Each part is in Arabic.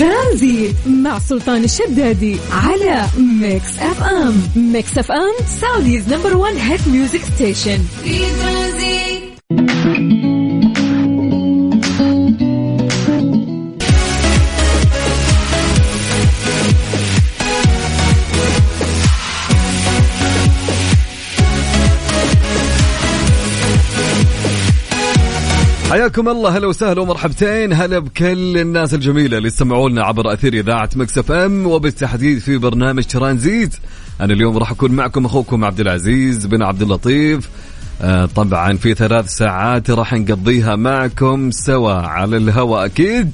ترانزيت مع سلطان الشدادي على ميكس أف أم. ميكس أف أم Saudi's number one hit music station. في حياكم الله هلا وسهلا ومرحبتين. هلا بكل الناس الجميلة اللي يسمعونا عبر أثير إذاعة مكس إف إم وبالتحديد في برنامج ترانزيت. أنا اليوم راح أكون معكم أخوكم عبد العزيز بن عبد اللطيف. آه، طبعا في ثلاث ساعات راح نقضيها معكم سوا على الهواء أكيد.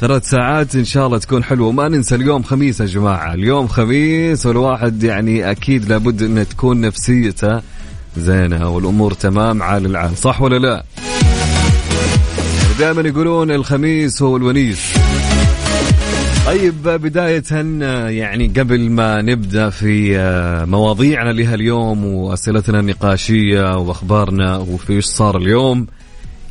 ثلاث ساعات إن شاء الله تكون حلوة. وما ننسى اليوم خميس يا جماعة. اليوم خميس والواحد يعني أكيد لابد ان تكون نفسيته زينة والأمور تمام عال العال. صح ولا لا؟ دائما يقولون الخميس هو الونيس طيب بداية يعني قبل ما نبدأ في مواضيعنا لها اليوم وأسئلتنا النقاشية وأخبارنا وفي إيش صار اليوم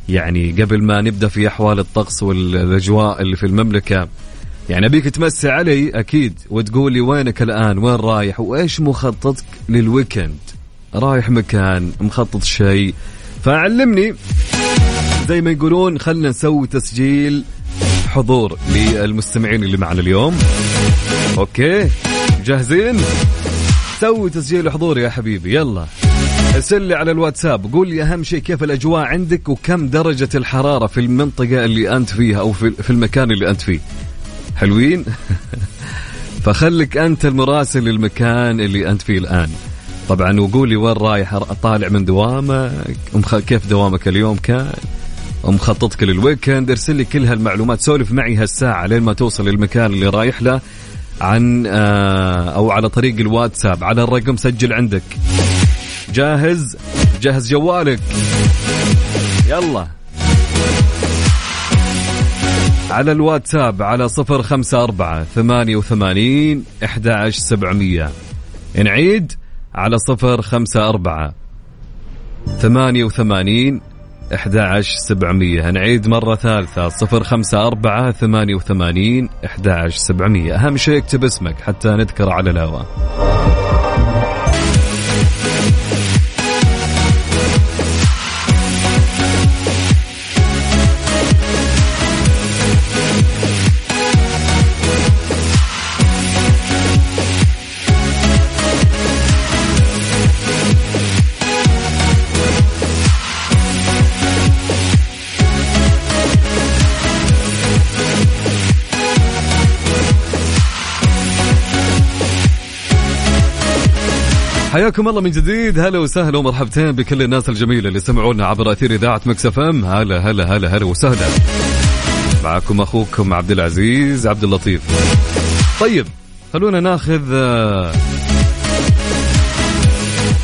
يعني قبل ما نبدأ في أحوال الطقس والأجواء اللي في المملكة يعني أبيك تمسي علي أكيد وتقول لي وينك الآن؟ وين رايح؟ وإيش مخططك لل weekend؟ رايح مكان مخطط شيء؟ فعلمني. زي ما يقولون خلنا نسوي تسجيل حضور للمستمعين اللي معنا اليوم. okay جاهزين؟ سوي تسجيل حضور يا حبيبي يلا. ارسل لي على الواتساب قول لي أهم شيء كيف الأجواء عندك وكم درجة الحرارة في المنطقة اللي أنت فيها أو في المكان اللي أنت فيه. حلوين؟ فخلك أنت المراسل للمكان اللي أنت فيه الآن. طبعا وقولي وين رايح طالع من دوامك؟ كيف دوامك اليوم كان؟ ومخططك لل weekend ارسل لي كل هالمعلومات. سولف معي هالساعة لين ما توصل للمكان اللي رايح له عن آه، أو على طريق الواتساب. على الرقم سجل عندك. جاهز؟ جهز جوالك. يلا. على الواتساب على صفر خمسة أربعة ثمانية وثمانين إحدى سبعمية. نعيد على صفر خمسة أربعة ثمانية وثمانين إحدى عشر سبعمية. نعيد مرة ثالثة. صفر خمسة أربعة ثمانية وثمانين إحدى عشر سبعمية. أهم شيء اكتب اسمك حتى نذكره على الهواء. حياكم الله من جديد. هلا وسهلا ومرحبتين بكل الناس الجميلة اللي سمعونا عبر أثير إذاعة مكس اف ام. هلا هلا هلا هلا وسهلا. معكم أخوكم عبد العزيز عبد اللطيف. طيب خلونا ناخذ آه،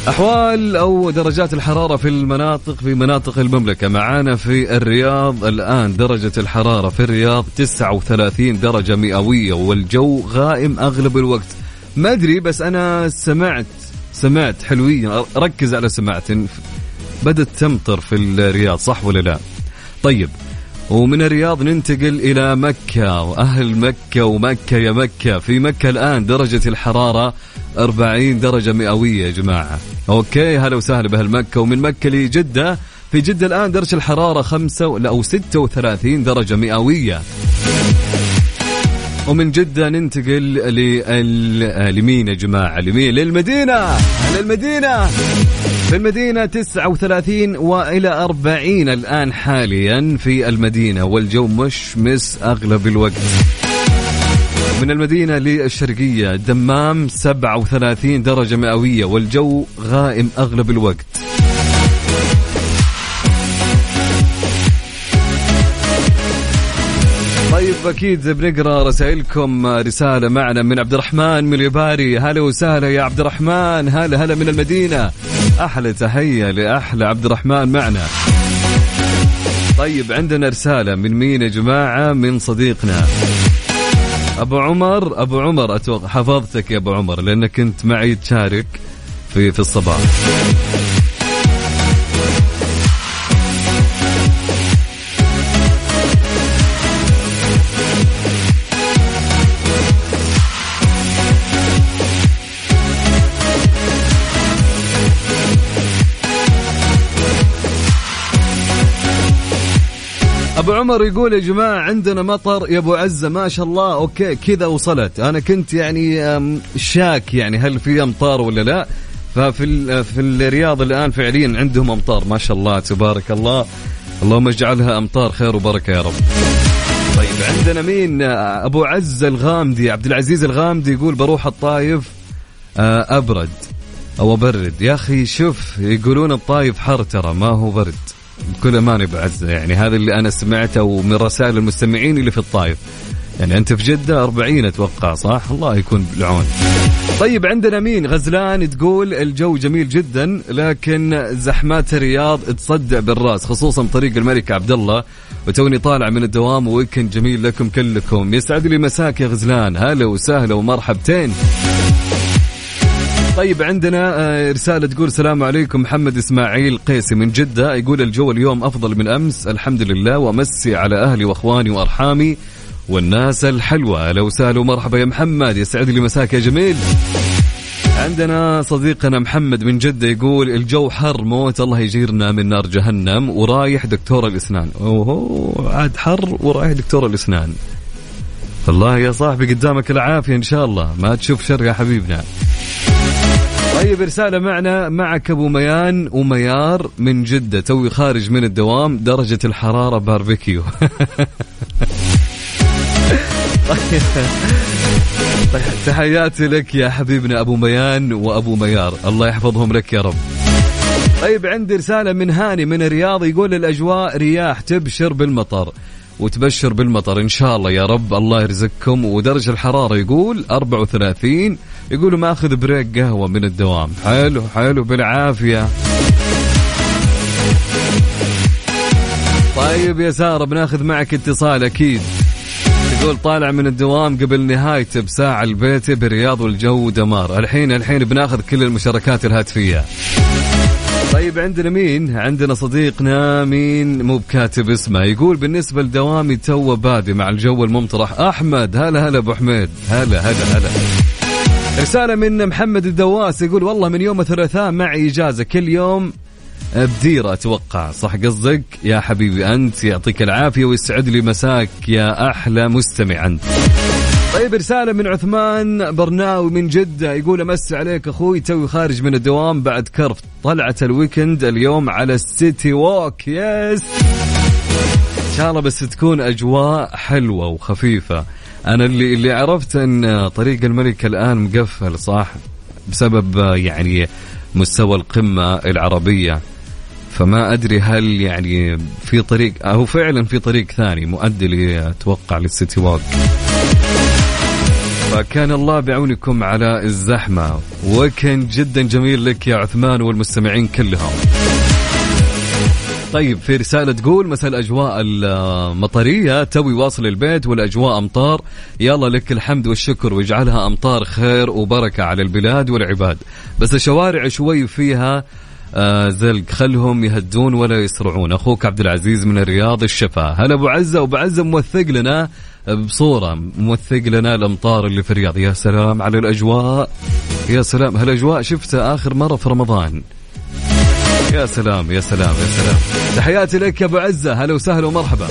أحوال أو درجات الحرارة في المناطق في مناطق المملكة. معانا في الرياض الآن درجة الحرارة في الرياض 39 درجة مئوية والجو غائم أغلب الوقت. ما أدري بس أنا سمعت سمعت حلوين. ركز على سمعت بدت تمطر في الرياض صح ولا لا؟ طيب ومن الرياض ننتقل إلى مكة وأهل مكة ومكة يا مكة. في مكة الآن درجة الحرارة 40 درجة مئوية يا جماعة. أوكي هلا وسهلا بأهل مكة. ومن مكة لجدة في جدة الآن درجة الحرارة 5 لا أو 36 درجة مئوية. ومن جدة ننتقل لمين يا جماعة لمين؟ للمدينة للمدينة. في المدينة 39 وإلى 40 الآن حاليا في المدينة والجو مشمس أغلب الوقت. من المدينة للشرقية دمام 37 درجة مئوية والجو غائم أغلب الوقت. أكيد بنقرأ رسائلكم رسالة معنا من عبد الرحمن من اليباري. هلا وسهلا يا عبد الرحمن. هلا هلا من المدينة. أحلى تحية لأحلى عبد الرحمن معنا. طيب عندنا رسالة من مين يا جماعة؟ من صديقنا. أبو عمر أبو عمر أتوقع حفظتك يا أبو عمر لأنك كنت معي تشارك في في الصباح. أبو عمر يقول يا جماعة عندنا مطر يا أبو عزة ما شاء الله أوكي كذا وصلت. أنا كنت يعني شاك يعني هل في أمطار ولا لا. ففي في الرياض الآن فعليا عندهم أمطار ما شاء الله تبارك الله. اللهم اجعلها أمطار خير وبركة يا رب. طيب عندنا مين؟ أبو عزه الغامدي عبد العزيز الغامدي يقول بروح الطايف آه، أبرد أو أبرد. يا أخي شوف يقولون الطايف حر ترى ما هو برد. بكل امانه بعزة. يعني هذا اللي أنا سمعته ومن رسائل المستمعين اللي في الطايف يعني أنت في جدة 40 أتوقع صح؟ الله يكون بالعون. طيب عندنا مين؟ غزلان تقول الجو جميل جدا لكن زحمات الرياض تصدع بالرأس خصوصا طريق الملك عبد الله. وتوني طالع من الدوام ويكند جميل لكم كلكم. يسعد لي مساك يا غزلان. هلا وسهلا ومرحبتين. طيب عندنا آه، رسالة تقول السلام عليكم محمد إسماعيل قيسي من جدة. يقول الجو اليوم أفضل من أمس الحمد لله وأمسي على أهلي وأخواني وأرحامي والناس الحلوة. لو سالوا مرحبا يا محمد يسعد لي مساك يا جميل. عندنا صديقنا محمد من جدة يقول الجو حر موت الله يجيرنا من نار جهنم ورايح دكتور الأسنان. أوه عاد حر ورايح دكتور الأسنان. والله يا صاحبي قدامك العافية إن شاء الله. ما تشوف شر يا حبيبنا. طيب رسالة معنا معك أبو ميان وميار من جدة توي خارج من الدوام درجة الحرارة باربيكيو. طيب تحياتي لك يا حبيبنا أبو ميان وأبو ميار. الله يحفظهم لك يا رب. طيب عندي رسالة من هاني من الرياض يقول الأجواء رياح تبشر بالمطر وتبشر بالمطر إن شاء الله يا رب. الله يرزقكم ودرجة الحرارة يقول 34 يقولوا ماخذ بريك قهوة من الدوام. حلو حلو بالعافية. طيب يا سارة بناخذ معك اتصال أكيد. تقول طالع من الدوام قبل نهايته بساعة البيت بالرياض والجو دمار. الحين الحين بناخذ كل المشاركات الهاتفية. طيب عندنا مين؟ عندنا صديقنا مين؟ مو بكاتب اسمه. يقول بالنسبة لدوامي تو بادي مع الجو الممطرح. أحمد هلا هلا أبو حميد. هلا هلا هلا. رسالة من محمد الدواس يقول والله من يوم الثلاثاء معي إجازة كل يوم بديرة أتوقع. صح قصدك؟ يا حبيبي أنت يعطيك العافية ويسعد لي مساك يا أحلى مستمع أنت طيب رسالة من عثمان برناوي من جدة يقول أمس عليك أخوي توي خارج من الدوام بعد كرف طلعت ال weekend اليوم على ال City Walk. Yes إن شاء الله بس تكون أجواء حلوة وخفيفة. أنا اللي اللي عرفت أن طريق الملك الآن مقفل صح؟ بسبب يعني مستوى القمة العربية. فما أدري هل يعني في طريق هو فعلا في طريق ثاني مؤدي لي أتوقع لل City Walk فكان الله بعونكم على الزحمة. وكان جدا جميل لك يا عثمان والمستمعين كلهم. طيب في رسالة تقول مساء الأجواء المطرية توي واصل البيت والأجواء أمطار. يلا لك الحمد والشكر واجعلها أمطار خير وبركة على البلاد والعباد. بس الشوارع شوي فيها آه زلق. خلهم يهدون ولا يسرعون. أخوك عبد العزيز من الرياض الشفا هلا أبو عزة. وأبو عزة موثق لنا بصورة موثق لنا الأمطار اللي في الرياض. يا سلام على الأجواء. يا سلام. هالأجواء شفتها آخر مرة في رمضان. يا سلام يا سلام يا سلام. تحياتي لك يا أبو عزة. هلا وسهلا ومرحبا.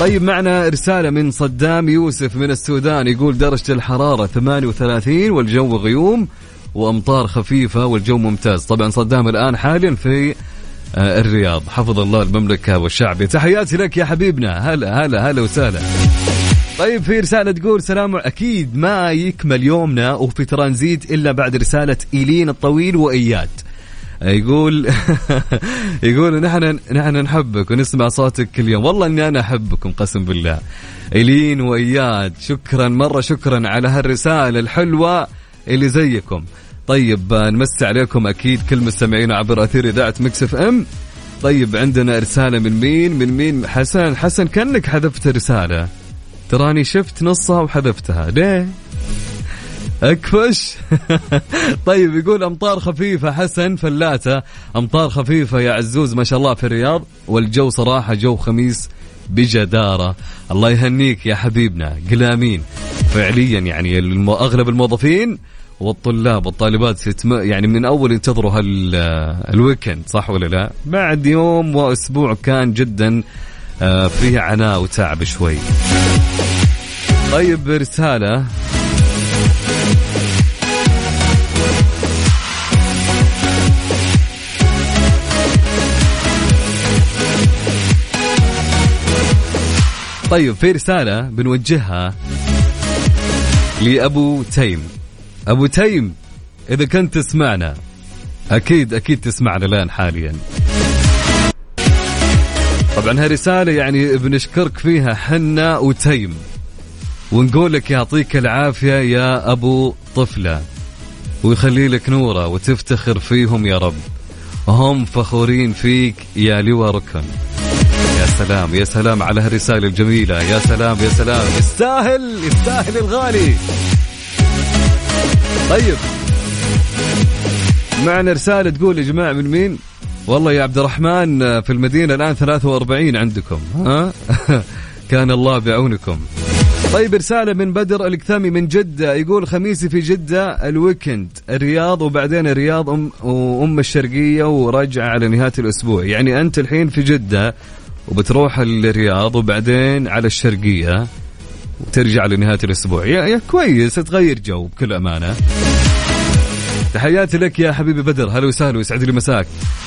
طيب معنا رسالة من صدام يوسف من السودان. يقول درجة الحرارة 38 والجو غيوم وأمطار خفيفة والجو ممتاز. طبعا صدام الآن حاليا في آه، الرياض. حفظ الله المملكة والشعب. تحياتي لك يا حبيبنا. هلا هلا هلا وسهلا. طيب في رسالة تقول سلام أكيد ما يكمل يومنا وفي ترانزيت إلا بعد رسالة إيلين الطويل وإياد. يقول يقول نحن نحن نحبك ونسمع صوتك كل يوم. والله إني أنا أحبكم قسم بالله. إلين وإياد شكرا مرة شكرا على هالرسالة الحلوة اللي زيكم. طيب نمسي عليكم أكيد كل مستمعينا عبر أثير إذاعة مكس إف إم. طيب عندنا رسالة من مين؟ من مين؟ حسن. حسن كأنك حذفت رسالة. تراني شفت نصها وحذفتها. ليه؟ أكفش. طيب يقول أمطار خفيفة حسن فلاتة. أمطار خفيفة يا عزوز ما شاء الله في الرياض. والجو صراحة جو خميس بجدارة. الله يهنيك يا حبيبنا. قل آمين. فعليا يعني أغلب الموظفين والطلاب والطالبات ستم... يعني من أول ينتظروا هال ال weekend صح ولا لا؟ بعد يوم وأسبوع كان جدا آه، فيه عناء وتعب شوي. طيب رسالة طيب في رسالة بنوجهها لأبو تيم. أبو تيم إذا كنت تسمعنا أكيد أكيد تسمعنا الآن حاليا. طبعا هالرسالة يعني بنشكرك فيها حنا وتيم. ونقول لك يعطيك العافية يا أبو طفلة ويخلي لك نورة وتفتخر فيهم يا رب. هم فخورين فيك يا لواء ركن. يا سلام يا سلام على هالرسالة الجميلة. يا سلام يا سلام. يستاهل يستاهل الغالي. طيب. معنا رسالة تقول يا جماعة من مين؟ والله يا عبد الرحمن في المدينة الآن 43 عندكم ها؟ كان الله بعونكم. طيب رسالة من بدر الكثامي من جدة. يقول خميسي في جدة ال weekend الرياض وبعدين الرياض أم وأم الشرقية ورجع على نهاية الأسبوع. يعني أنت الحين في جدة وبتروح الرياض وبعدين على الشرقية وترجع لنهاية الأسبوع. يا, يا كويس تغير جو بكل أمانة. تحياتي لك يا حبيبي بدر. هلا وسهلا ويسعد لي مساك.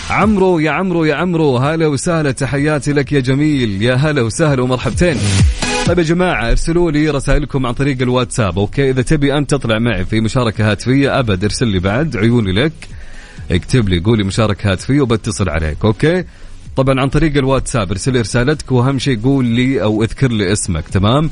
عمرو يا عمرو يا عمرو. هلا وسهلا تحياتي لك يا جميل. يا هلا وسهلا ومرحبتين. طيب يا جماعة ارسلوا لي رسائلكم عن طريق الواتساب أوكي؟ إذا تبي انت تطلع معي في مشاركة هاتفية أبد ارسل لي بعد عيوني لك. اكتب لي قولي مشاركة هاتفية وبتصل عليك أوكي؟ طبعا عن طريق الواتساب ارسل رسالتك وأهم شيء قول لي أو اذكر لي اسمك تمام؟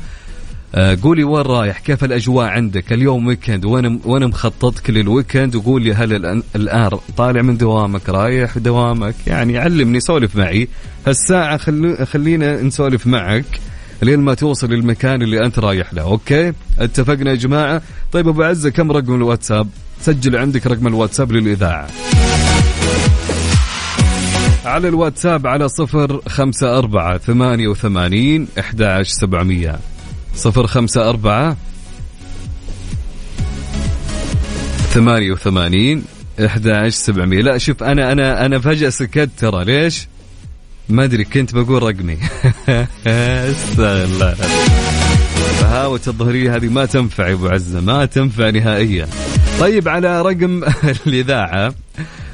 آه، قولي وين رايح كيف الأجواء عندك اليوم weekend وين وين مخططك للويكند وقول لي هل الان طالع من دوامك رايح دوامك؟ يعني علمني سولف معي. هالساعة خلو خلينا نسولف معك لين ما توصل للمكان اللي أنت رايح له أوكي؟ اتفقنا يا جماعة؟ طيب أبو عزة كم رقم الواتساب؟ سجل عندك رقم الواتساب للإذاعة. على الواتساب على صفر خمسة أربعة ثمانية وثمانين إحدى سبعمية. صفر خمسة أربعة ثمانية وثمانين إحدى سبعمية. لا شوف أنا أنا أنا فجأة سكت ترى. ليش؟ ما أدري كنت بقول رقمي. استغفر فهاوة الظهرية هذه ما تنفع يا أبو عزة ما تنفع نهائيا. طيب على رقم الإذاعة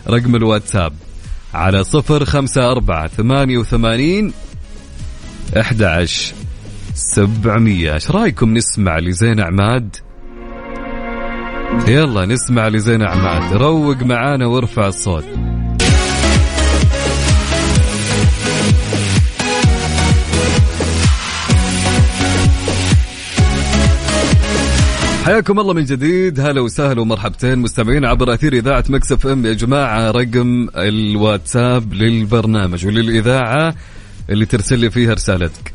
رقم الواتساب. على صفر خمسة أربعة ثمانية وثمانين أحد عشر سبعمية. إيش رأيكم نسمع لزين عماد يلا نسمع لزين عماد روق معانا وارفع الصوت. حياكم الله من جديد. هلا وسهلا ومرحبتين مستمعين عبر أثير إذاعة مكسف إم. يا جماعة رقم الواتساب للبرنامج وللإذاعة اللي ترسل لي فيها رسالتك.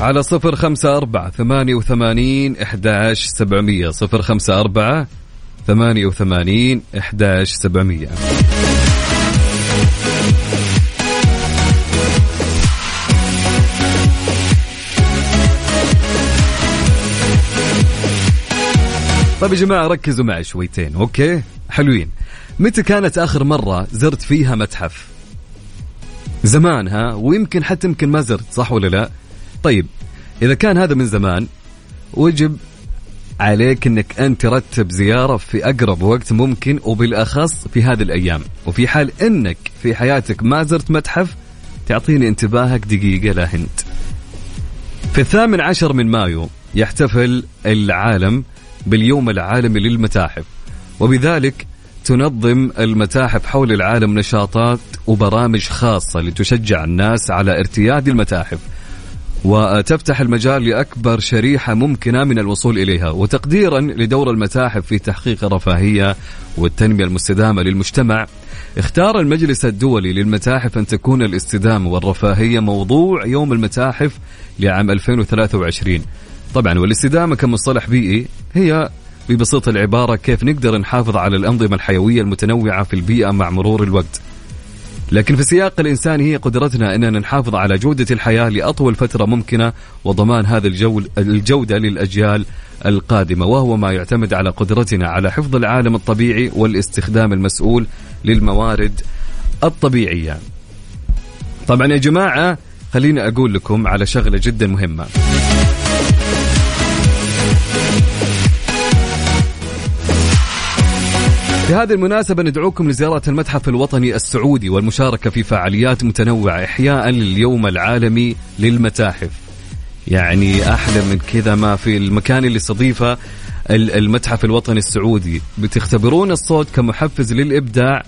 على صفر خمسة أربعة ثمانية وثمانين إحداش سبعمية. صفر خمسة أربعة ثمانية وثمانين إحداش سبعمية. طيب يا جماعة ركزوا معي شويتين أوكي؟ حلوين. متى كانت آخر مرة زرت فيها متحف؟ زمان ها؟ ويمكن حتى يمكن ما زرت صح ولا لا؟ طيب إذا كان هذا من زمان وجب عليك إنك انت ترتب زيارة في أقرب وقت ممكن وبالأخص في هذه الأيام. وفي حال إنك في حياتك ما زرت متحف تعطيني انتباهك دقيقة لا هنت. في الثامن عشر من مايو يحتفل العالم باليوم العالمي للمتاحف. وبذلك تنظم المتاحف حول العالم نشاطات وبرامج خاصة لتشجع الناس على ارتياد المتاحف. وتفتح المجال لأكبر شريحة ممكنة من الوصول إليها. وتقديرا لدور المتاحف في تحقيق الرفاهية والتنمية المستدامة للمجتمع. اختار المجلس الدولي للمتاحف أن تكون الاستدامة والرفاهية موضوع يوم المتاحف لعام 2023 طبعا والاستدامة كمصطلح بيئي هي ببساطة العبارة كيف نقدر نحافظ على الأنظمة الحيوية المتنوعة في البيئة مع مرور الوقت. لكن في سياق الإنسان هي قدرتنا أننا نحافظ على جودة الحياة لأطول فترة ممكنة وضمان هذا الجو الجودة للأجيال القادمة وهو ما يعتمد على قدرتنا على حفظ العالم الطبيعي والاستخدام المسؤول للموارد الطبيعية. طبعا يا جماعة خليني أقول لكم على شغلة جدا مهمة. في هذه المناسبة ندعوكم لزيارة المتحف الوطني السعودي والمشاركة في فعاليات متنوعة إحياء لليوم العالمي للمتاحف. يعني أحلى من كذا ما في المكان اللي استضيفه المتحف الوطني السعودي. بتختبرون الصوت كمحفز للإبداع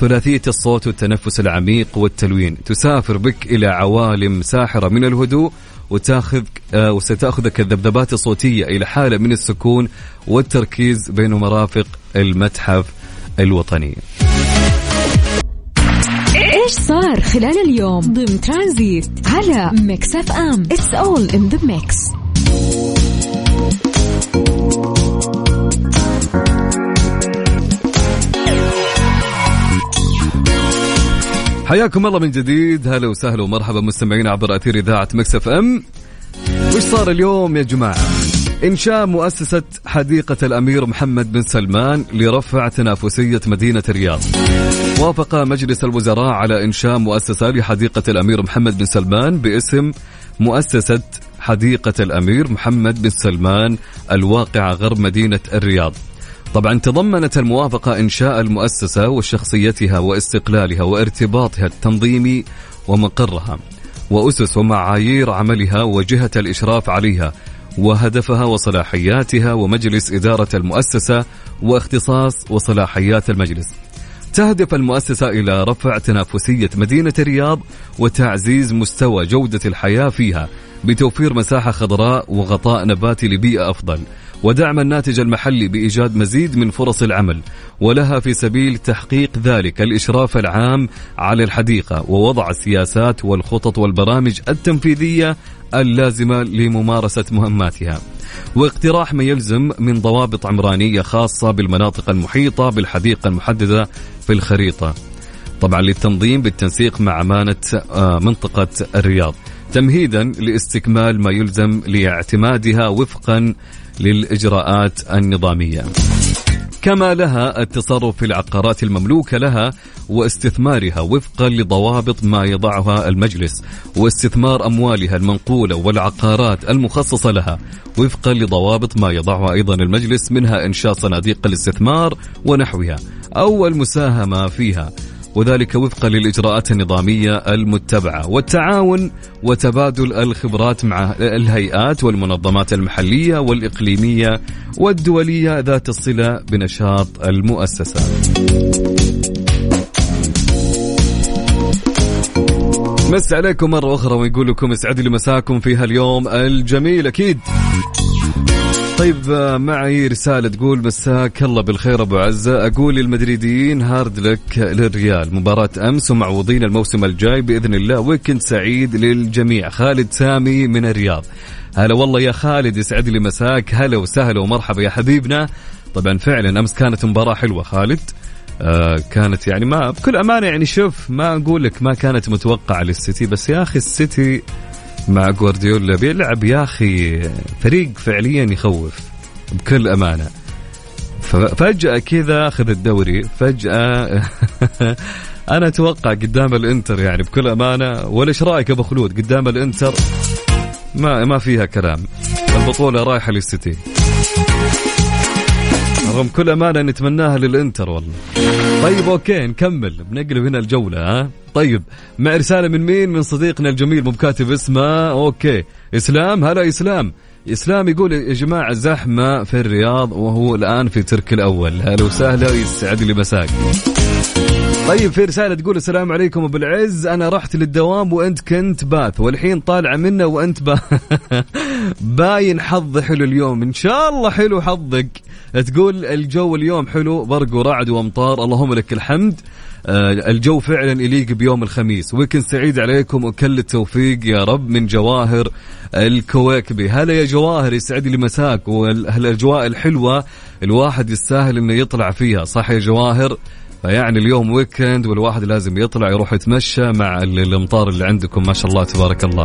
ثلاثية الصوت والتنفس العميق والتلوين. تسافر بك إلى عوالم ساحرة من الهدوء وتاخذ آه، وستأخذك الذبذبات الصوتية إلى حالة من السكون والتركيز بين مرافق المتحف الوطني. إيش صار خلال اليوم ضمن ترانزيت على ميكس اف ام؟ it's all in the mix حياكم الله من جديد. هلا وسهلا ومرحبا مستمعين عبر أثير إذاعة مكس اف ام. وش صار اليوم يا جماعة؟ إنشاء مؤسسة حديقة الأمير محمد بن سلمان لرفع تنافسية مدينة الرياض. وافق مجلس الوزراء على إنشاء مؤسسة لحديقة الأمير محمد بن سلمان باسم مؤسسة حديقة الأمير محمد بن سلمان الواقعة غرب مدينة الرياض. طبعا تضمنت الموافقة إنشاء المؤسسة وشخصيتها واستقلالها وارتباطها التنظيمي ومقرها. وأسس ومعايير عملها وجهة الإشراف عليها وهدفها وصلاحياتها ومجلس إدارة المؤسسة واختصاص وصلاحيات المجلس. تهدف المؤسسة إلى رفع تنافسية مدينة الرياض وتعزيز مستوى جودة الحياة فيها بتوفير مساحة خضراء وغطاء نباتي لبيئة أفضل. ودعم الناتج المحلي بإيجاد مزيد من فرص العمل ولها في سبيل تحقيق ذلك الإشراف العام على الحديقة ووضع السياسات والخطط والبرامج التنفيذية اللازمة لممارسة مهماتها. واقتراح ما يلزم من ضوابط عمرانية خاصة بالمناطق المحيطة بالحديقة المحددة في الخريطة. طبعا للتنظيم بالتنسيق مع أمانة آه، منطقة الرياض. تمهيدا لاستكمال ما يلزم لاعتمادها وفقا للإجراءات النظامية. كما لها التصرف في العقارات المملوكة لها واستثمارها وفقا لضوابط ما يضعها المجلس واستثمار أموالها المنقولة والعقارات المخصصة لها وفقا لضوابط ما يضعها أيضا المجلس منها إنشاء صناديق الاستثمار ونحوها أو المساهمة فيها. وذلك وفقا للإجراءات النظامية المتبعة والتعاون وتبادل الخبرات مع الهيئات والمنظمات المحلية والإقليمية والدولية ذات الصلة بنشاط المؤسسة. مس عليكم مرة أخرى ويقول لكم اسعد لي مساكم في هاليوم الجميل. أكيد. طيب آه، معي رسالة تقول مساك الله بالخير أبو عزة. أقول للمدريديين hard luck للريال. مباراة أمس ومعوضين الموسم الجاي بإذن الله و weekend سعيد للجميع. خالد سامي من الرياض. هلا والله يا خالد يسعد لي مساك. هلا وسهلا ومرحبا يا حبيبنا. طبعا فعلا أمس كانت مباراة حلوة خالد. آه كانت يعني ما بكل أمانة يعني شوف ما أقول لك ما كانت متوقعة للسيتي. بس يا أخي السيتي مع جوارديولا بيلعب يا أخي فريق فعليا يخوف بكل أمانة. فجأة كذا أخذ الدوري فجأة أنا أتوقع قدام الإنتر يعني بكل أمانة. ولا إيش رأيك أبو خلود؟ قدام الإنتر ما ما فيها كلام. البطولة رايحة للسيتي. رغم كل أمانة نتمناها للإنتر والله. طيب أوكي نكمل. بنقلب هنا الجولة ها؟ طيب مع رسالة من مين؟ من صديقنا الجميل مو اسمه. أوكي. إسلام؟ هلا إسلام. إسلام يقول يا جماعة زحمة في الرياض وهو الآن في track الأول. هلا وسهلا يسعد لي مساك. طيب في رسالة تقول السلام عليكم أبو العز. أنا رحت للدوام وأنت كنت بث والحين طالعة منه وأنت با... باين حظ حلو اليوم. إن شاء الله حلو حظك. تقول الجو اليوم حلو برق ورعد وأمطار اللهم لك الحمد. آه الجو فعلا يليق بيوم الخميس. ويكن سعيد عليكم وكل التوفيق يا رب من جواهر الكويكبي هلا يا جواهر يسعد لي مساك. والأجواء الحلوة الواحد يستاهل إنه يطلع فيها. صح يا جواهر؟ فيعني اليوم ويكند والواحد لازم يطلع يروح يتمشى مع الأمطار اللي عندكم. ما شاء الله تبارك الله.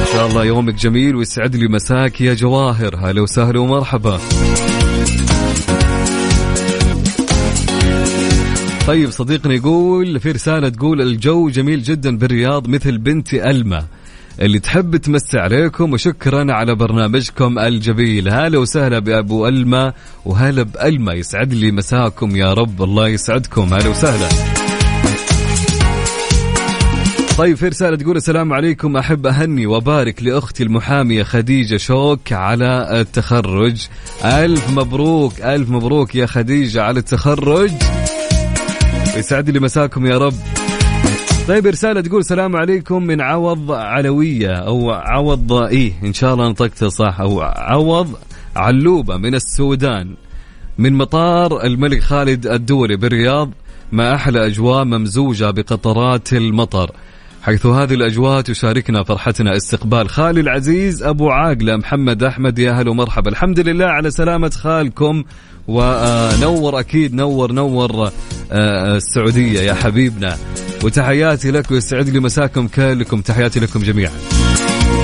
إن شاء الله يومك جميل ويسعد لي مساك يا جواهر. هلا وسهلا ومرحبا. طيب صديقنا يقول في رسالة تقول الجو جميل جدا بالرياض مثل بنتي ألمة اللي تحب تمسي عليكم وشكرا على برنامجكم الجميل. هلا وسهلا بأبو ألمة وهلا بألمة يسعد لي مساكم يا رب الله يسعدكم. هلا وسهلا. طيب في رسالة تقول السلام عليكم. أحب أهني وبارك لأختي المحامية خديجة شوك على التخرج. ألف مبروك ألف مبروك يا خديجة على التخرج. يسعد لي مساكم يا رب. طيب رسالة تقول السلام عليكم من عوض علوية أو عوض إيه إن شاء الله نطقته صح أو عوض علوبة من السودان. من مطار الملك خالد الدولي بالرياض ما أحلى أجواء ممزوجة بقطرات المطر. حيث هذه الأجواء تشاركنا فرحتنا استقبال خالي العزيز أبو عاقلة محمد أحمد. يا هلا ومرحبا. الحمد لله على سلامة خالكم. ونور أكيد نور نور السعودية يا حبيبنا. وتحياتي لك ويسعد لي مساكم كلكم. تحياتي لكم جميعا.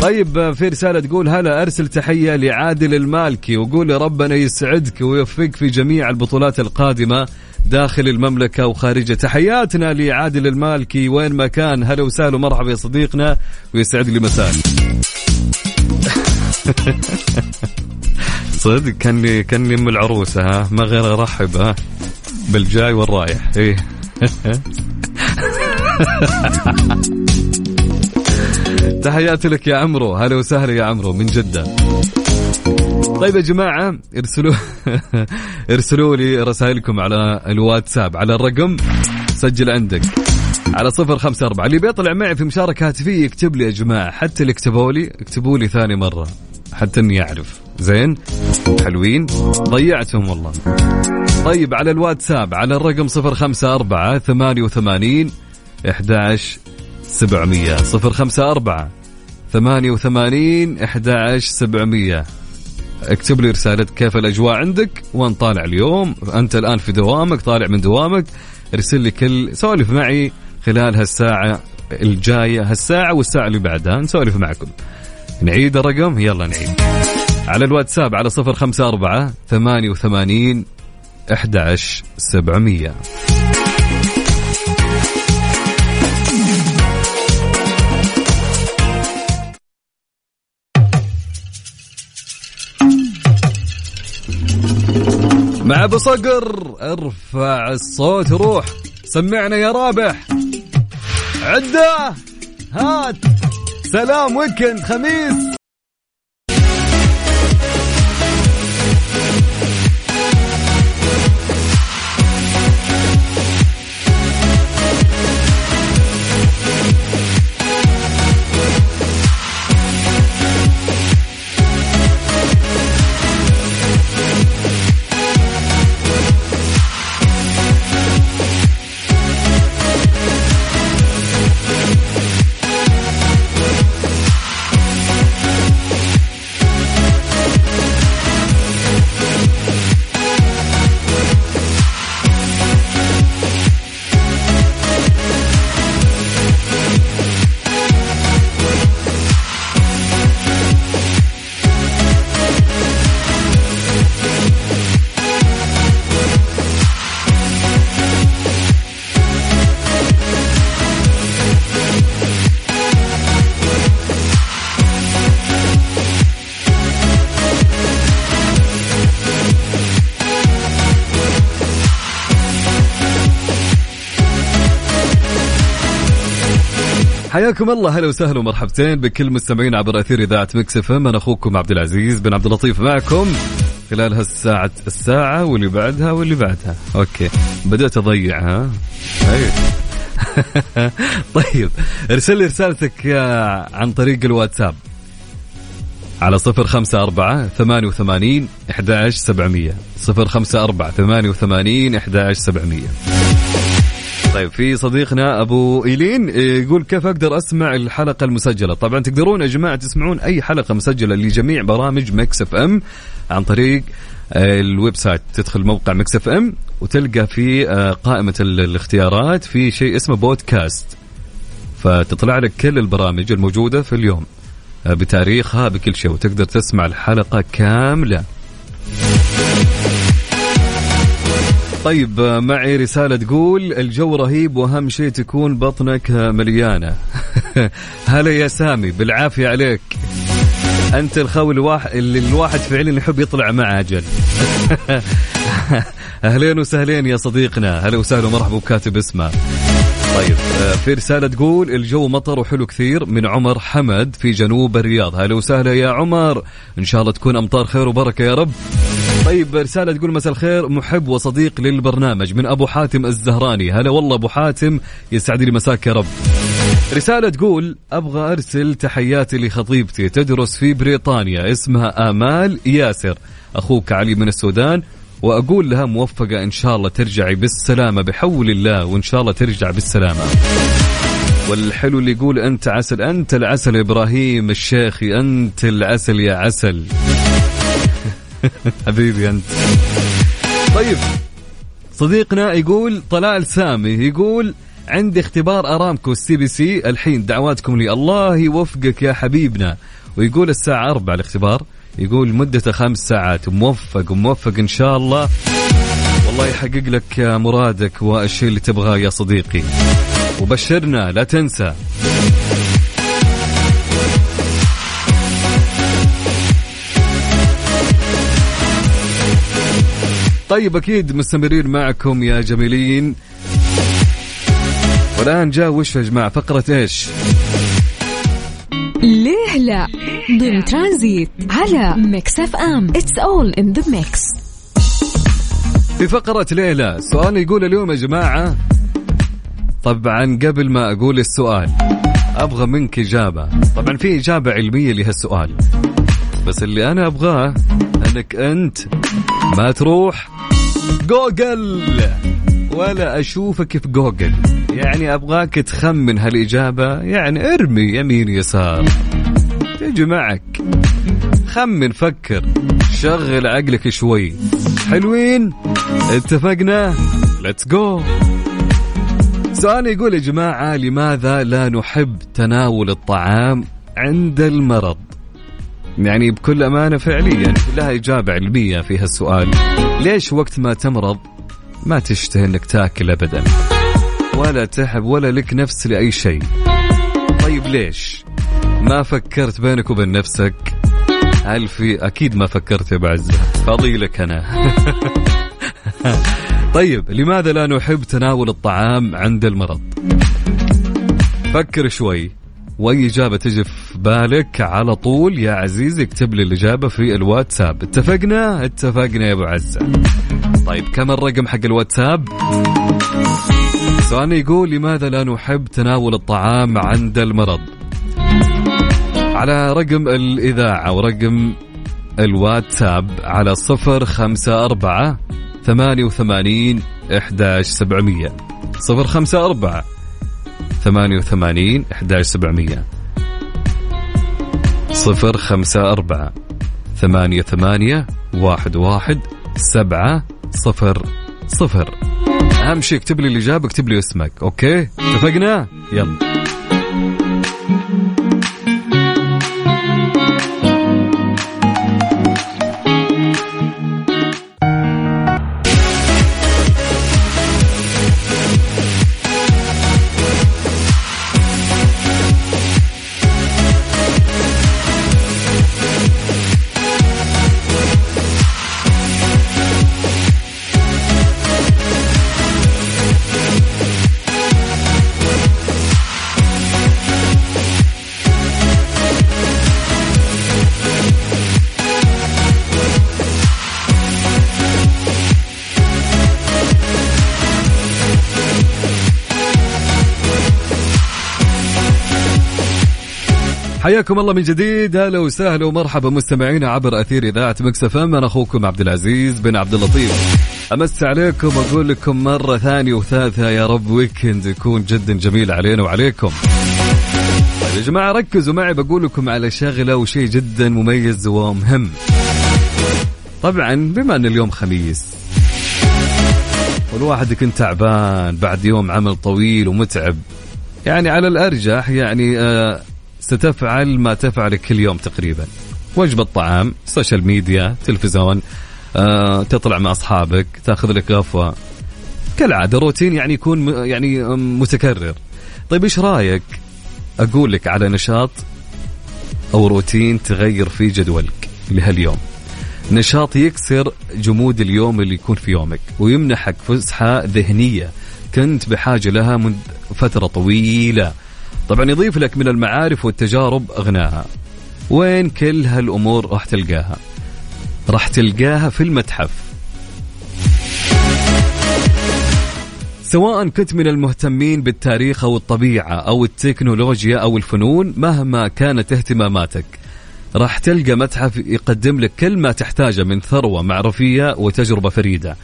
طيب في رسالة تقول هلا أرسل تحية لعادل المالكي وقول ربنا يسعدك ويوفقك في جميع البطولات القادمة. داخل المملكة وخارجها تحياتنا لعادل المالكي. وين ما كان هلا وسهلا ومرحبا يا صديقنا ويسعد لي مساك. صدق كاني كاني أم العروسه ها؟ ما غير أرحب ها؟ بالجاي والرايح. إيه. تحياتي لك يا عمرو. هلا وسهلا يا عمرو من جدة. طيب يا جماعة ارسلوا ارسلوا لي رسائلكم على الواتساب على الرقم سجل عندك على صفر خمسة أربعة. اللي بيطلع معي في مشاركة هاتفية يكتب لي يا جماعة حتى اللي كتبوا لي اكتبوا لي ثاني مرة حتى إني أعرف. زين؟ حلوين؟ ضيعتهم والله. طيب على الواتساب على الرقم صفر خمسة أربعة ثمانية وثمانين إحداش سبعمية. صفر خمسة أربعة ثمانية وثمانين إحداش سبعمية. اكتب لي رسالة كيف الأجواء عندك وين طالع اليوم. أنت الآن في دوامك طالع من دوامك. ارسل لي كل سولف معي خلال هالساعة الجاية هالساعة والساعة اللي بعدها. نسولف معكم. نعيد الرقم؟ يلا نعيد. على الواتساب على صفر خمسة أربعة ثمانية وثمانين أحد سبعمية. مع أبو صقر ارفع الصوت روح. سمعنا يا رابح. عدة. هات. سلام ويكند خميس. حياكم الله. هلا وسهلا ومرحبتين بكل مستمعين عبر أثير إذاعة مكس إف إم. أنا أخوكم عبد العزيز بن عبد اللطيف معكم خلال هالساعة الساعة واللي بعدها واللي بعدها. أوكي. بدأت أضيع ها؟ أيوه. طيب. ارسل لي رسالتك عن طريق الواتساب. على صفر خمسة أربعة ثمانية وثمانين إحداش سبعمية. صفر خمسة أربعة ثمانية وثمانين إحداش سبعمية. طيب في صديقنا أبو إيلين يقول كيف أقدر أسمع الحلقة المسجلة؟ طبعا تقدرون يا جماعة تسمعون أي حلقة مسجلة لجميع برامج مكس إف إم عن طريق ال website. تدخل موقع مكس إف إم وتلقى في آه، قائمة الاختيارات في شيء اسمه بودكاست. فتطلع لك كل البرامج الموجودة في اليوم آه، بتاريخها بكل شيء وتقدر تسمع الحلقة كاملة. طيب معي رسالة تقول الجو رهيب وأهم شيء تكون بطنك مليانة. هلا يا سامي بالعافية عليك. أنت الخوي الواحد اللي الواحد فعلا يحب يطلع معه أجل. أهلين وسهلين يا صديقنا. هلا وسهلا ومرحبا بكاتب اسمه. طيب في رسالة تقول الجو مطر وحلو كثير من عمر حمد في جنوب الرياض. هلا وسهلا يا عمر. إن شاء الله تكون أمطار خير وبركة يا رب. طيب رسالة تقول مساء الخير. محب وصديق للبرنامج من أبو حاتم الزهراني. هلا والله أبو حاتم يسعد لي مساك يا رب. رسالة تقول أبغى أرسل تحياتي لخطيبتي تدرس في بريطانيا اسمها آمال ياسر. أخوك علي من السودان وأقول لها موفقة إن شاء الله ترجعي بالسلامة بحول الله وإن شاء الله ترجع بالسلامة. والحلو اللي يقول أنت عسل أنت العسل إبراهيم الشيخي أنت العسل يا عسل. حبيبي أنت. طيب صديقنا يقول طلال سامي يقول عندي اختبار أرامكو ال CPC. الحين دعواتكم لي الله يوفقك يا حبيبنا. ويقول الساعة أربعة الاختبار. يقول مدته خمس ساعات. موفق وموفق إن شاء الله. والله يحقق لك مرادك والشيء اللي تبغاه يا صديقي. وبشرنا لا تنسى. طيب أكيد مستمرين معكم يا جميلين. والآن جاء وش يا جماعة؟ فقرة إيش؟ ليه لا؟ ضمن ترانزيت على ميكس اف ام. It's all in the mix في فقرة ليه لا؟ سؤال يقول اليوم يا جماعة طبعا قبل ما أقول السؤال أبغى منك إجابة. طبعا في إجابة علمية لهالسؤال بس اللي أنا أبغاه أنك أنت ما تروح؟ جوجل. ولا أشوفك في جوجل. يعني أبغاك تخمن هالإجابة. يعني ارمي يمين يسار. تجي معك. خمن فكر. شغل عقلك شوي. حلوين؟ اتفقنا؟ let's go سؤال يقول يا جماعة لماذا لا نحب تناول الطعام عند المرض؟ يعني بكل أمانة فعليا لها إجابة علمية في هالسؤال. ليش وقت ما تمرض ما تشتهي أنك تاكل أبدا؟ ولا تحب ولا لك نفس لأي شيء. طيب ليش ما فكرت بينك وبين نفسك؟ هل في أكيد ما فكرت يا بعزة فاضي لك أنا. طيب لماذا لا نحب تناول الطعام عند المرض؟ فكر شوي. وأي إجابة تجي في بالك على طول يا عزيزي اكتب لي الإجابة في الواتساب. اتفقنا؟ اتفقنا يا أبو عزة. طيب كم الرقم حق الواتساب؟ سؤال يقول لماذا لا نحب تناول الطعام عند المرض؟ على رقم الإذاعة ورقم الواتساب على صفر خمسة أربعة ثمانية وثمانين إحداش سبعمية. صفر خمسة أربعة ثمانية وثمانين إحداش سبعمية. صفر خمسة أربعة ثمانية ثمانية واحد واحد سبعة صفر صفر. أهم شيء اكتب لي الإجابة اكتب لي اسمك أوكي؟ اتفقنا؟ يلا. حياكم الله من جديد. هلا وسهلا ومرحبا مستمعينا عبر أثير إذاعة مكس إف إم. أنا أخوكم عبد العزيز بن عبد اللطيف. أمس عليكم وأقول لكم مرة ثانية وثالثة يا رب weekend يكون جدا جميل علينا وعليكم. طيب يا جماعة ركزوا معي بقول لكم على شغلة وشيء جدا مميز ومهم. طبعا بما أن اليوم خميس والواحد يكون تعبان بعد يوم عمل طويل ومتعب. يعني على الأرجح يعني آه ستفعل ما تفعل كل يوم تقريبا. وجبة طعام social media تلفزيون آه تطلع مع أصحابك تأخذ لك غفوة. كالعادة روتين يعني يكون يعني متكرر. طيب إيش رأيك؟ أقول لك على نشاط أو روتين تغير فيه جدولك لهاليوم. نشاط يكسر جمود اليوم اللي يكون في يومك ويمنحك فسحة ذهنية كنت بحاجة لها منذ فترة طويلة. طبعا يضيف لك من المعارف والتجارب أغناها. وين كل هالأمور راح تلقاها؟ راح تلقاها في المتحف. سواء كنت من المهتمين بالتاريخ أو الطبيعة أو التكنولوجيا أو الفنون مهما كانت اهتماماتك راح تلقى متحف يقدم لك كل ما تحتاجه من ثروة معرفية وتجربة فريدة.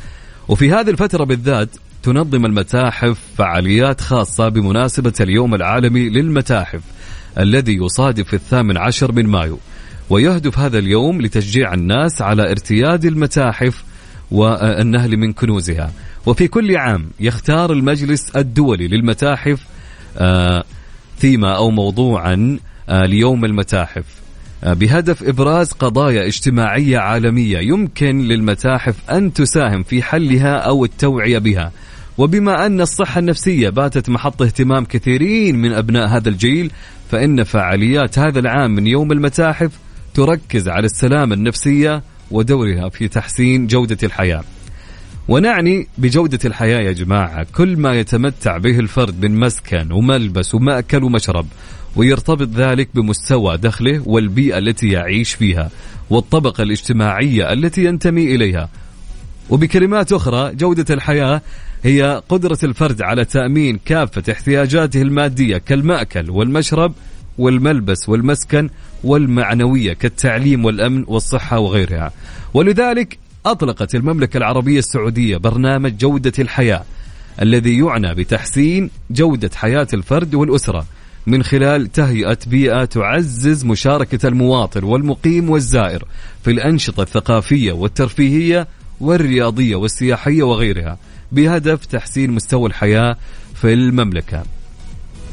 وفي هذه الفترة بالذات تنظم المتاحف فعاليات خاصة بمناسبة اليوم العالمي للمتاحف الذي يصادف الثامن عشر من مايو. ويهدف هذا اليوم لتشجيع الناس على ارتياد المتاحف والنهل من كنوزها. وفي كل عام يختار المجلس الدولي للمتاحف آه، ثيمة أو موضوعا آه، ليوم المتاحف. آه، بهدف إبراز قضايا اجتماعية عالمية يمكن للمتاحف أن تساهم في حلها أو التوعية بها. وبما أن الصحة النفسية باتت محط اهتمام كثيرين من أبناء هذا الجيل فإن فعاليات هذا العام من يوم المتاحف تركز على السلامه النفسية ودورها في تحسين جودة الحياة. ونعني بجودة الحياة يا جماعة. كل ما يتمتع به الفرد من مسكن وملبس ومأكل ومشرب ويرتبط ذلك بمستوى دخله والبيئة التي يعيش فيها والطبقة الاجتماعية التي ينتمي إليها. وبكلمات أخرى جودة الحياة هي قدرة الفرد على تأمين كافة احتياجاته المادية كالمأكل والمشرب والملبس والمسكن والمعنوية كالتعليم والأمن والصحة وغيرها. ولذلك أطلقت المملكة العربية السعودية برنامج جودة الحياة الذي يعنى بتحسين جودة حياة الفرد والأسرة من خلال تهيئة بيئة تعزز مشاركة المواطن والمقيم والزائر في الأنشطة الثقافية والترفيهية والرياضية والسياحية وغيرها. بهدف تحسين مستوى الحياة في المملكة.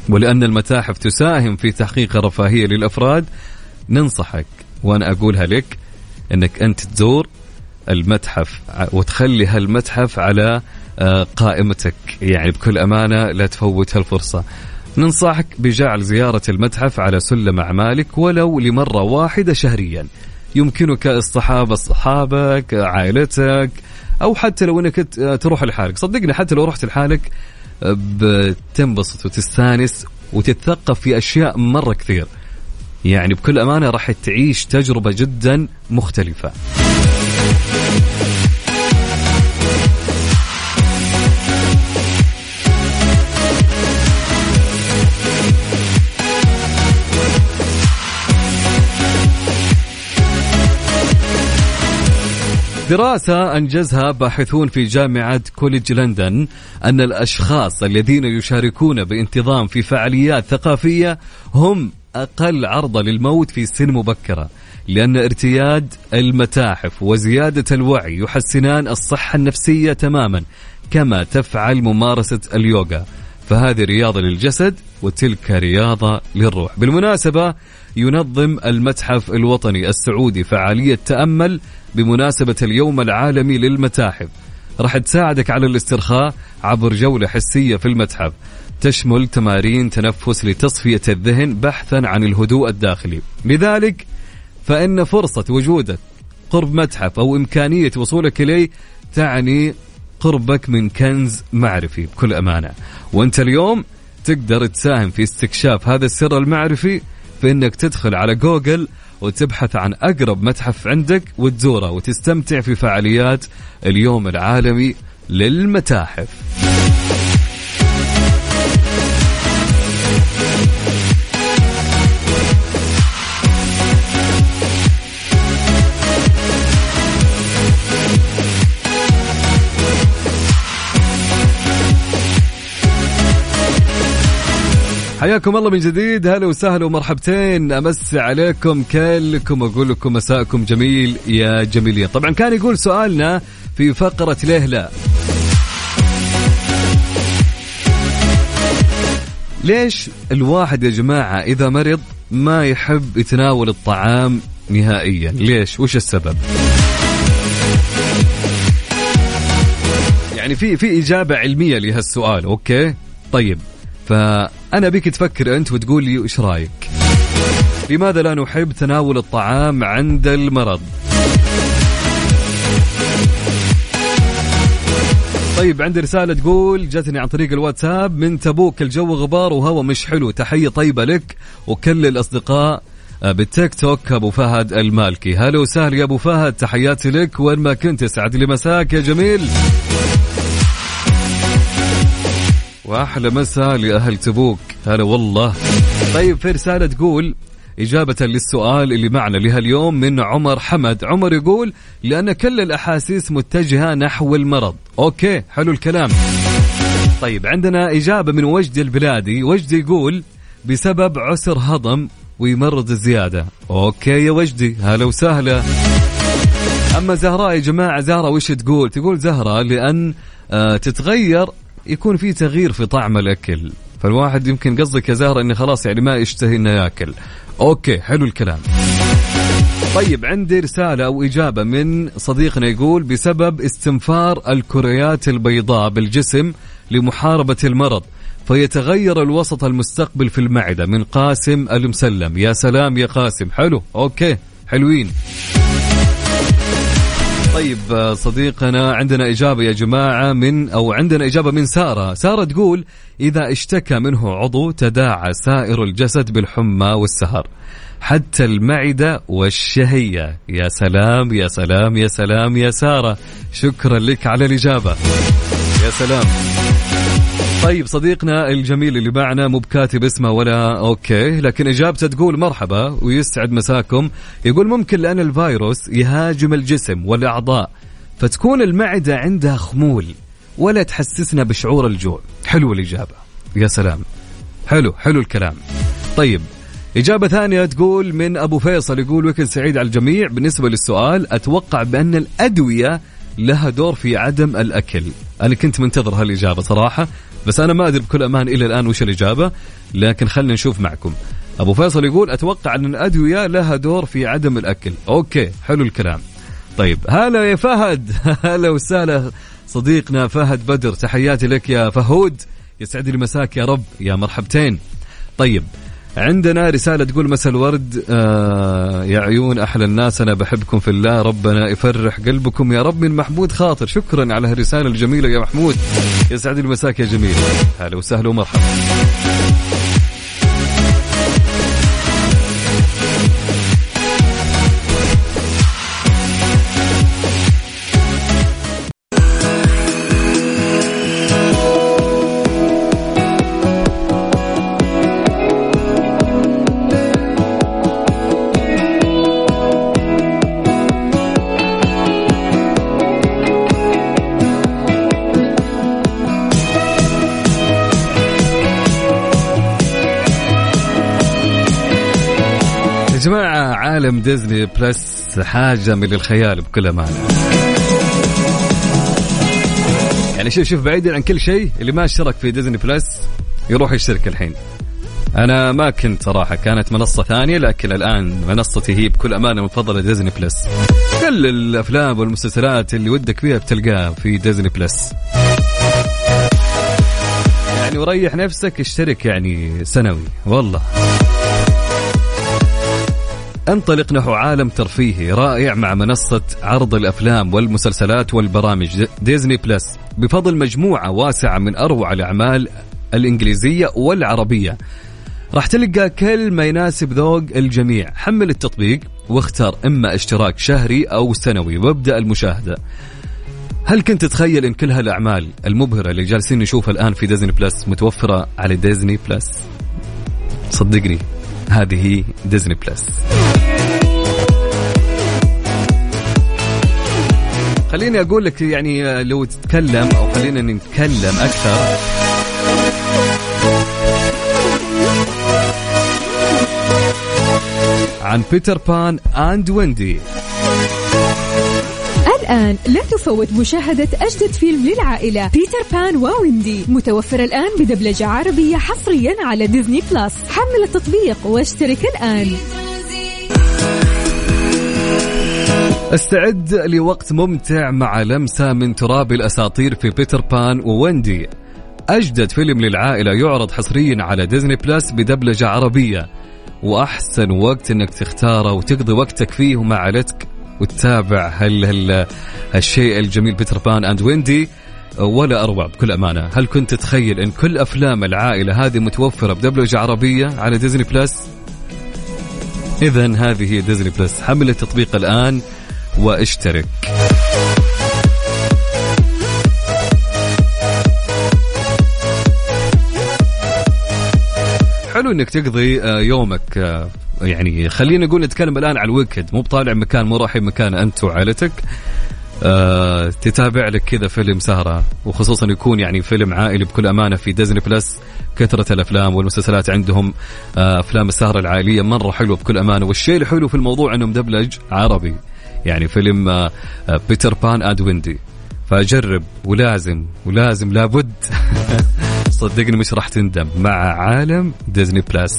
ولأن المتاحف تساهم في تحقيق الرفاهية للأفراد ننصحك وأنا أقولها لك أنك أنت تزور المتحف وتخلي هالمتحف على آه، قائمتك. يعني بكل أمانة لا تفوت هالفرصة. ننصحك بجعل زيارة المتحف على سلم أعمالك ولو لمرة واحدة شهريا. يمكنك اصطحاب أصحابك عائلتك أو حتى لو أنك ت- تروح لحالك. صدقني حتى لو رحت لحالك آه، بتنبسط وتستانس وتتثقف في أشياء مرة كثير. يعني بكل أمانة راح تعيش تجربة جدا مختلفة. دراسة أنجزها باحثون في جامعة كوليدج لندن أن الأشخاص الذين يشاركون بانتظام في فعاليات ثقافية هم أقل عرضة للموت في سن مبكرة لأن ارتياد المتاحف وزيادة الوعي يحسنان الصحة النفسية تماما كما تفعل ممارسة اليوغا. فهذه رياضة للجسد وتلك رياضة للروح. بالمناسبة ينظم المتحف الوطني السعودي فعالية تأمل بمناسبة اليوم العالمي للمتاحف راح تساعدك على الاسترخاء عبر جولة حسية في المتحف. تشمل تمارين تنفس لتصفية الذهن بحثا عن الهدوء الداخلي. لذلك فإن فرصة وجودك قرب متحف أو إمكانية وصولك إليه تعني قربك من كنز معرفي. بكل أمانة وأنت اليوم تقدر تساهم في استكشاف هذا السر المعرفي في أنك تدخل على جوجل وتبحث عن أقرب متحف عندك وتزوره وتستمتع في فعاليات اليوم العالمي للمتاحف. حياكم الله من جديد. هلا وسهلا ومرحبتين. أمس عليكم كلكم أقول لكم مساءكم جميل يا جميلين طبعا كان يقول سؤالنا في فقرة ليه لا ليش الواحد يا جماعة إذا مرض ما يحب يتناول الطعام نهائيا؟ ليش؟ وش السبب؟ يعني في في إجابة علمية لهالسؤال. أوكي؟ طيب. فأنا أبيك تفكر أنت وتقول لي إيش رأيك؟ لماذا لا نحب تناول الطعام عند المرض؟ طيب عندي رسالة تقول جاتني عن طريق الواتساب من تبوك الجو غبار وهوا مش حلو. تحية طيبة لك وكل الأصدقاء بالتيك توك أبو فهد المالكي. هلا وسهلا يا أبو فهد تحياتي لك وين ما كنت. يسعد لي مساك يا جميل. واحلى مساء لأهل تبوك. هلا والله. طيب في رساله تقول إجابة للسؤال اللي معنا لهاليوم من عمر حمد. عمر يقول لأن كل الأحاسيس متجهة نحو المرض. أوكي حلو الكلام. طيب عندنا إجابة من وجدي البلادي. وجدي يقول بسبب عسر هضم ويمرض زيادة. أوكي يا وجدي هلا وسهلا. أما زهراء يا جماعة زهراء وش تقول؟ تقول زهراء لأن آه تتغير يكون في تغيير في طعم الأكل. فالواحد يمكن قصدك يا زهرة إنه خلاص يعني ما يشتهي إنه ياكل. أوكي حلو الكلام. طيب عندي رسالة أو إجابة من صديقنا يقول بسبب استنفار الكريات البيضاء بالجسم لمحاربة المرض فيتغير الوسط المستقبل في المعدة من قاسم المسلم. يا سلام يا قاسم. حلو أوكي حلوين. طيب صديقنا عندنا إجابة يا جماعة من أو عندنا إجابة من سارة. سارة تقول إذا اشتكى منه عضو تداعى سائر الجسد بالحمى والسهر حتى المعدة والشهية. يا سلام يا سلام يا سلام يا سارة. شكرا لك على الإجابة. يا سلام. طيب صديقنا الجميل اللي معنا مو بكاتب اسمه ولا أوكي لكن إجابته تقول مرحبا ويسعد مساكم. يقول ممكن لأن الفيروس يهاجم الجسم والأعضاء فتكون المعدة عندها خمول ولا تحسسنا بشعور الجوع. حلو الإجابة. يا سلام. حلو حلو الكلام. طيب إجابة ثانية تقول من أبو فيصل يقول وكل سعيد على الجميع. بالنسبة للسؤال أتوقع بأن الأدوية لها دور في عدم الأكل. أنا كنت منتظر هالإجابة صراحة. بس أنا ما أدري بكل أمان إلى الآن وش الإجابة لكن خلينا نشوف معكم. أبو فيصل يقول أتوقع أن الأدوية لها دور في عدم الأكل. أوكي حلو الكلام. طيب هلا يا فهد. هلا وسهلا صديقنا فهد بدر. تحياتي لك يا فهود. يسعد لي مساك يا رب يا مرحبتين. طيب عندنا رسالة تقول مساء الورد آه يا عيون أحلى الناس أنا بحبكم في الله ربنا يفرح قلبكم يا رب من محمود خاطر. شكرا على هالرسالة الجميلة يا محمود. يسعد لي مساك يا جميل. هلا وسهلا ومرحبا. عالم ديزني بلس حاجة من الخيال بكل أمانة. يعني شوف شوف بعيدا عن كل شيء اللي ما اشترك في ديزني بلس يروح يشترك الحين. أنا ما كنت صراحة كانت منصة ثانية لكن الآن منصتي هي بكل أمانة المفضله ديزني بلس كل الأفلام والمسلسلات اللي ودك فيها بتلقاها في ديزني بلس يعني وريح نفسك اشترك يعني سنوي. والله. أنطلق نحو عالم ترفيهي رائع مع منصة عرض الأفلام والمسلسلات والبرامج ديزني بلس. بفضل مجموعة واسعة من أروع الأعمال الإنجليزية والعربية. راح تلقى كل ما يناسب ذوق الجميع. حمل التطبيق واختار إما اشتراك شهري أو سنوي وابدأ المشاهدة. هل كنت تتخيل إن كل هالأعمال المبهرة اللي جالسين نشوفها الآن في ديزني بلس متوفرة على ديزني بلس؟ صدقني. هذه ديزني بلس. خليني أقول لك يعني آه، لو تتكلم أو خلينا نتكلم أكثر. عن بيتر بان and ويندي الآن لا تفوت مشاهدة أجدد فيلم للعائلة بيتر بان وويندي. متوفر الآن بدبلجة عربية حصريا على ديزني بلس. حمل التطبيق واشترك الآن. استعد لوقت ممتع مع لمسة من تراب الأساطير في بيتر بان وويندي. أجدد فيلم للعائلة يعرض حصريا على ديزني بلس بدبلجة عربية. وأحسن وقت أنك تختاره وتقضي وقتك فيه مع عائلتك وتتابع هال هال هالشيء الجميل بيتر بان and ويندي ولا اروع بكل أمانة، هل كنت تتخيل إن كل أفلام العائلة هذه متوفرة بدبلجة عربية على ديزني بلس؟ اذا هذه هي ديزني بلس، حمل التطبيق الآن واشترك. حلو إنك تقضي آه، يومك آه، يعني خلينا نقول نتكلم الآن عن ال weekend مو بطالع مكان مو رايحين مكان أنت وعائلتك. آه تتابع لك كذا فيلم سهرة وخصوصا يكون يعني فيلم عائلي بكل أمانة في ديزني بلس كثرة الأفلام والمسلسلات عندهم آه أفلام السهرة العائلية مرة حلوة بكل أمانة. والشيء الحلو في الموضوع أنه مدبلج عربي يعني فيلم آه بيتر بان and ويندي فجرب ولازم ولازم لابد. صدقني مش راح تندم. مع عالم ديزني بلس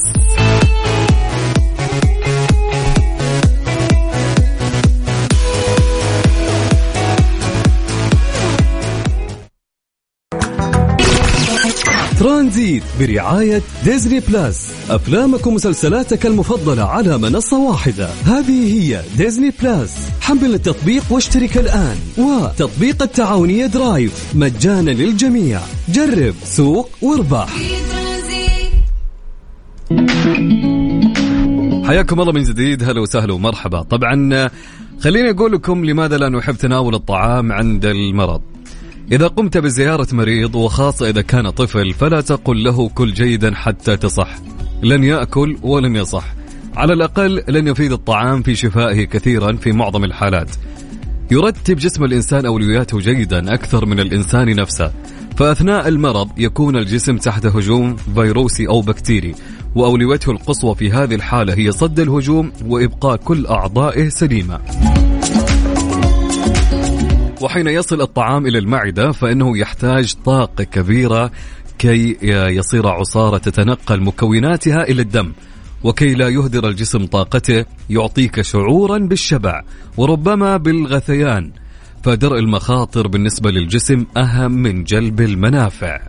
ترانزيت برعاية ديزني بلس أفلامك ومسلسلاتك المفضلة على منصة واحدة. هذه هي ديزني بلس حمل التطبيق واشترك الآن. وتطبيق التعاونية درايف. مجانا للجميع. جرب سوق واربح. حياكم الله من جديد. هلا وسهلا ومرحبا. طبعا خليني أقول لكم لماذا لا نحب تناول الطعام عند المرض. إذا قمت بزيارة مريض وخاصة إذا كان طفل فلا تقل له كل جيدا حتى تصح. لن يأكل ولن يصح. على الأقل لن يفيد الطعام في شفائه كثيرا في معظم الحالات. يرتب جسم الإنسان أولوياته جيدا أكثر من الإنسان نفسه. فأثناء المرض يكون الجسم تحت هجوم فيروسي أو بكتيري وأولويته القصوى في هذه الحالة هي صد الهجوم وإبقاء كل أعضائه سليمة. وحين يصل الطعام إلى المعدة فإنه يحتاج طاقة كبيرة كي يصير عصارة تتنقل مكوناتها إلى الدم وكي لا يهدر الجسم طاقته يعطيك شعورا بالشبع وربما بالغثيان. فدرء المخاطر بالنسبة للجسم أهم من جلب المنافع.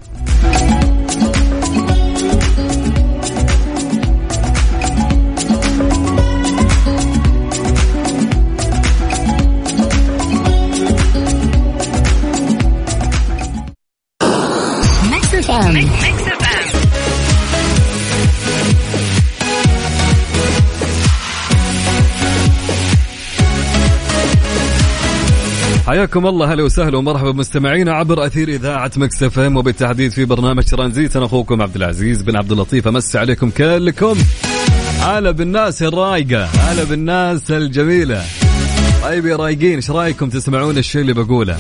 حياكم الله هلا وسهلا ومرحبا بمستمعينا عبر أثير إذاعة مكس اف ام وبالتحديد في برنامج ترانزيت أنا أخوكم عبد العزيز بن عبد اللطيف. امسي عليكم كلكم. هلا بالناس الرايقة هلا بالناس الجميلة. طيب يا رايقين إيش رأيكم تسمعون الشيء اللي بقوله؟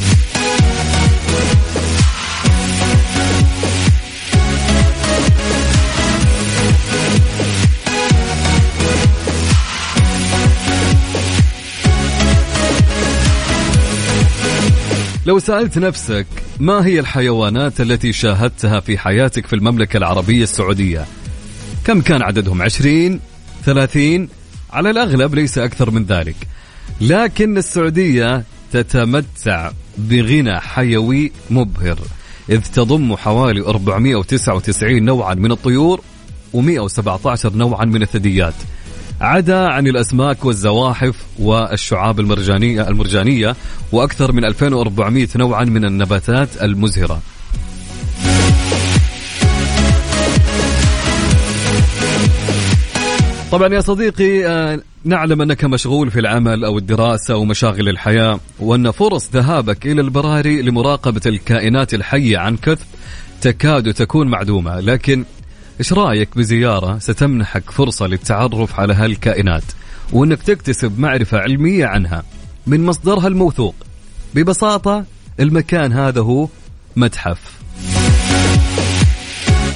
لو سألت نفسك ما هي الحيوانات التي شاهدتها في حياتك في المملكة العربية السعودية؟ كم كان عددهم؟ عشرين؟ ثلاثين؟ على الأغلب ليس أكثر من ذلك. لكن السعودية تتمتع بغنى حيوي مبهر إذ تضم حوالي 499 نوعا من الطيور و117 نوعا من الثدييات. عدا عن الأسماك والزواحف والشعاب المرجانية المرجانية وأكثر من 2400 نوعا من النباتات المزهرة. طبعا يا صديقي آه، نعلم أنك مشغول في العمل أو الدراسة ومشاغل الحياة وأن فرص ذهابك إلى البراري لمراقبة الكائنات الحية عن كثب تكاد تكون معدومة لكن إيش رأيك بزيارة ستمنحك فرصة للتعرف على هالكائنات وإنك تكتسب معرفة علمية عنها من مصدرها الموثوق؟ ببساطة المكان هذا هو متحف.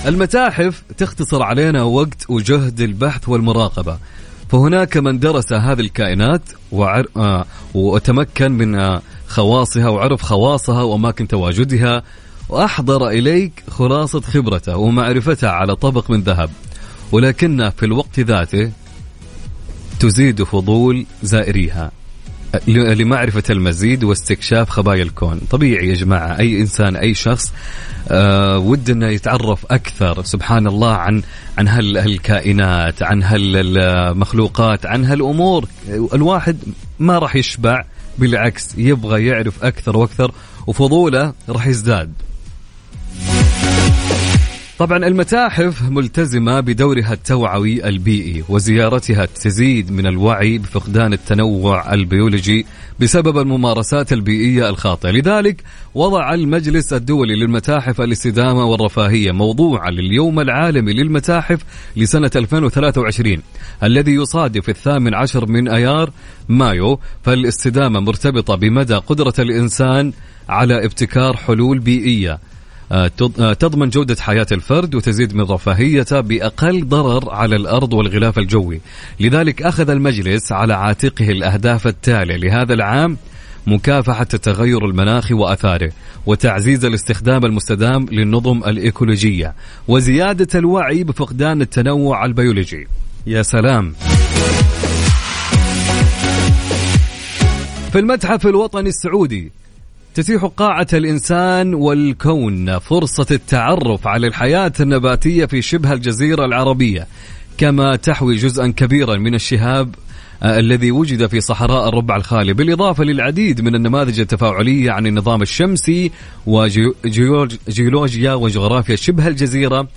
المتاحف تختصر علينا وقت وجهد البحث والمراقبة. فهناك من درس هذه الكائنات وعر... آه وتمكن من آه خواصها وعرف خواصها وأماكن تواجدها. وأحضر إليك خلاصة خبرته ومعرفته على طبق من ذهب. ولكن في الوقت ذاته تزيد فضول زائريها لمعرفة المزيد واستكشاف خبايا الكون. طبيعي يا جماعة أي إنسان أي شخص آه ودنا يتعرف أكثر سبحان الله عن عن هالكائنات عن هالمخلوقات عن هالأمور. الواحد ما راح يشبع بالعكس يبغى يعرف أكثر وأكثر وفضوله راح يزداد. طبعا المتاحف ملتزمة بدورها التوعوي البيئي وزيارتها تزيد من الوعي بفقدان التنوع البيولوجي بسبب الممارسات البيئية الخاطئة. لذلك وضع المجلس الدولي للمتاحف الاستدامة والرفاهية موضوعا لليوم العالمي للمتاحف لسنة 2023 الذي يصادف الثامن عشر من أيار مايو فالاستدامة مرتبطة بمدى قدرة الإنسان على ابتكار حلول بيئية تضمن جودة حياة الفرد وتزيد من رفاهيته بأقل ضرر على الأرض والغلاف الجوي. لذلك أخذ المجلس على عاتقه الأهداف التالية لهذا العام مكافحة التغير المناخي وأثاره وتعزيز الاستخدام المستدام للنظم الإيكولوجية وزيادة الوعي بفقدان التنوع البيولوجي. يا سلام. في المتحف الوطني السعودي تتيح قاعة الإنسان والكون فرصة التعرف على الحياة النباتية في شبه الجزيرة العربية كما تحوي جزءا كبيرا من الشهاب آه، الذي وجد في صحراء الربع الخالي. بالإضافة للعديد من النماذج التفاعلية عن النظام الشمسي وجيولوجيا وجغرافيا شبه الجزيرة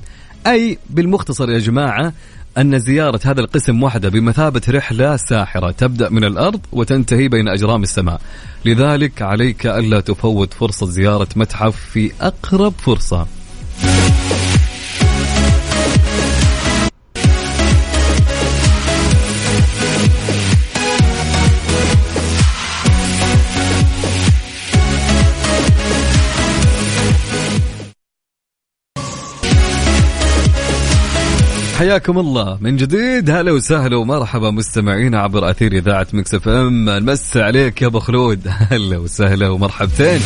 أي بالمختصر يا جماعة أن زيارة هذا القسم وحده بمثابة رحلة ساحرة تبدأ من الأرض وتنتهي بين أجرام السماء. لذلك عليك ألا تفوت فرصة زيارة متحف في أقرب فرصة. حياكم الله. من جديد هلا وسهلا ومرحبا مستمعينا عبر أثير إذاعة مكس إف إم. نمسي عليك يا أبو خلود. هلا وسهلا ومرحبتين.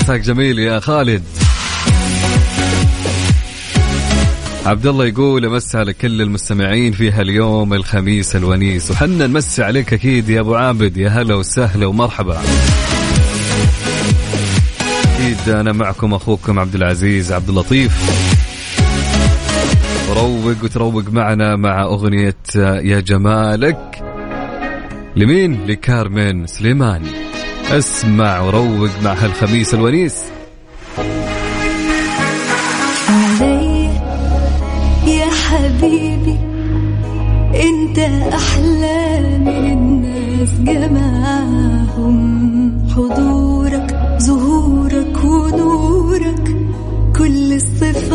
مساك جميل يا خالد. عبد الله يقول أمس على كل المستمعين في هاليوم الخميس الونيس. وحنا نمسي عليك أكيد يا أبو عابد. يا هلا وسهلا ومرحبا. أكيد أنا معكم أخوكم عبد العزيز عبد اللطيف. روق وتروق معنا مع أغنية يا جمالك. لمين؟ لكارمن سليمان. اسمع وروق مع هالخميس الونيس. علي يا حبيبي انت أحلى من الناس جمعهم. حضورك ظهورك ونورك كل الصفات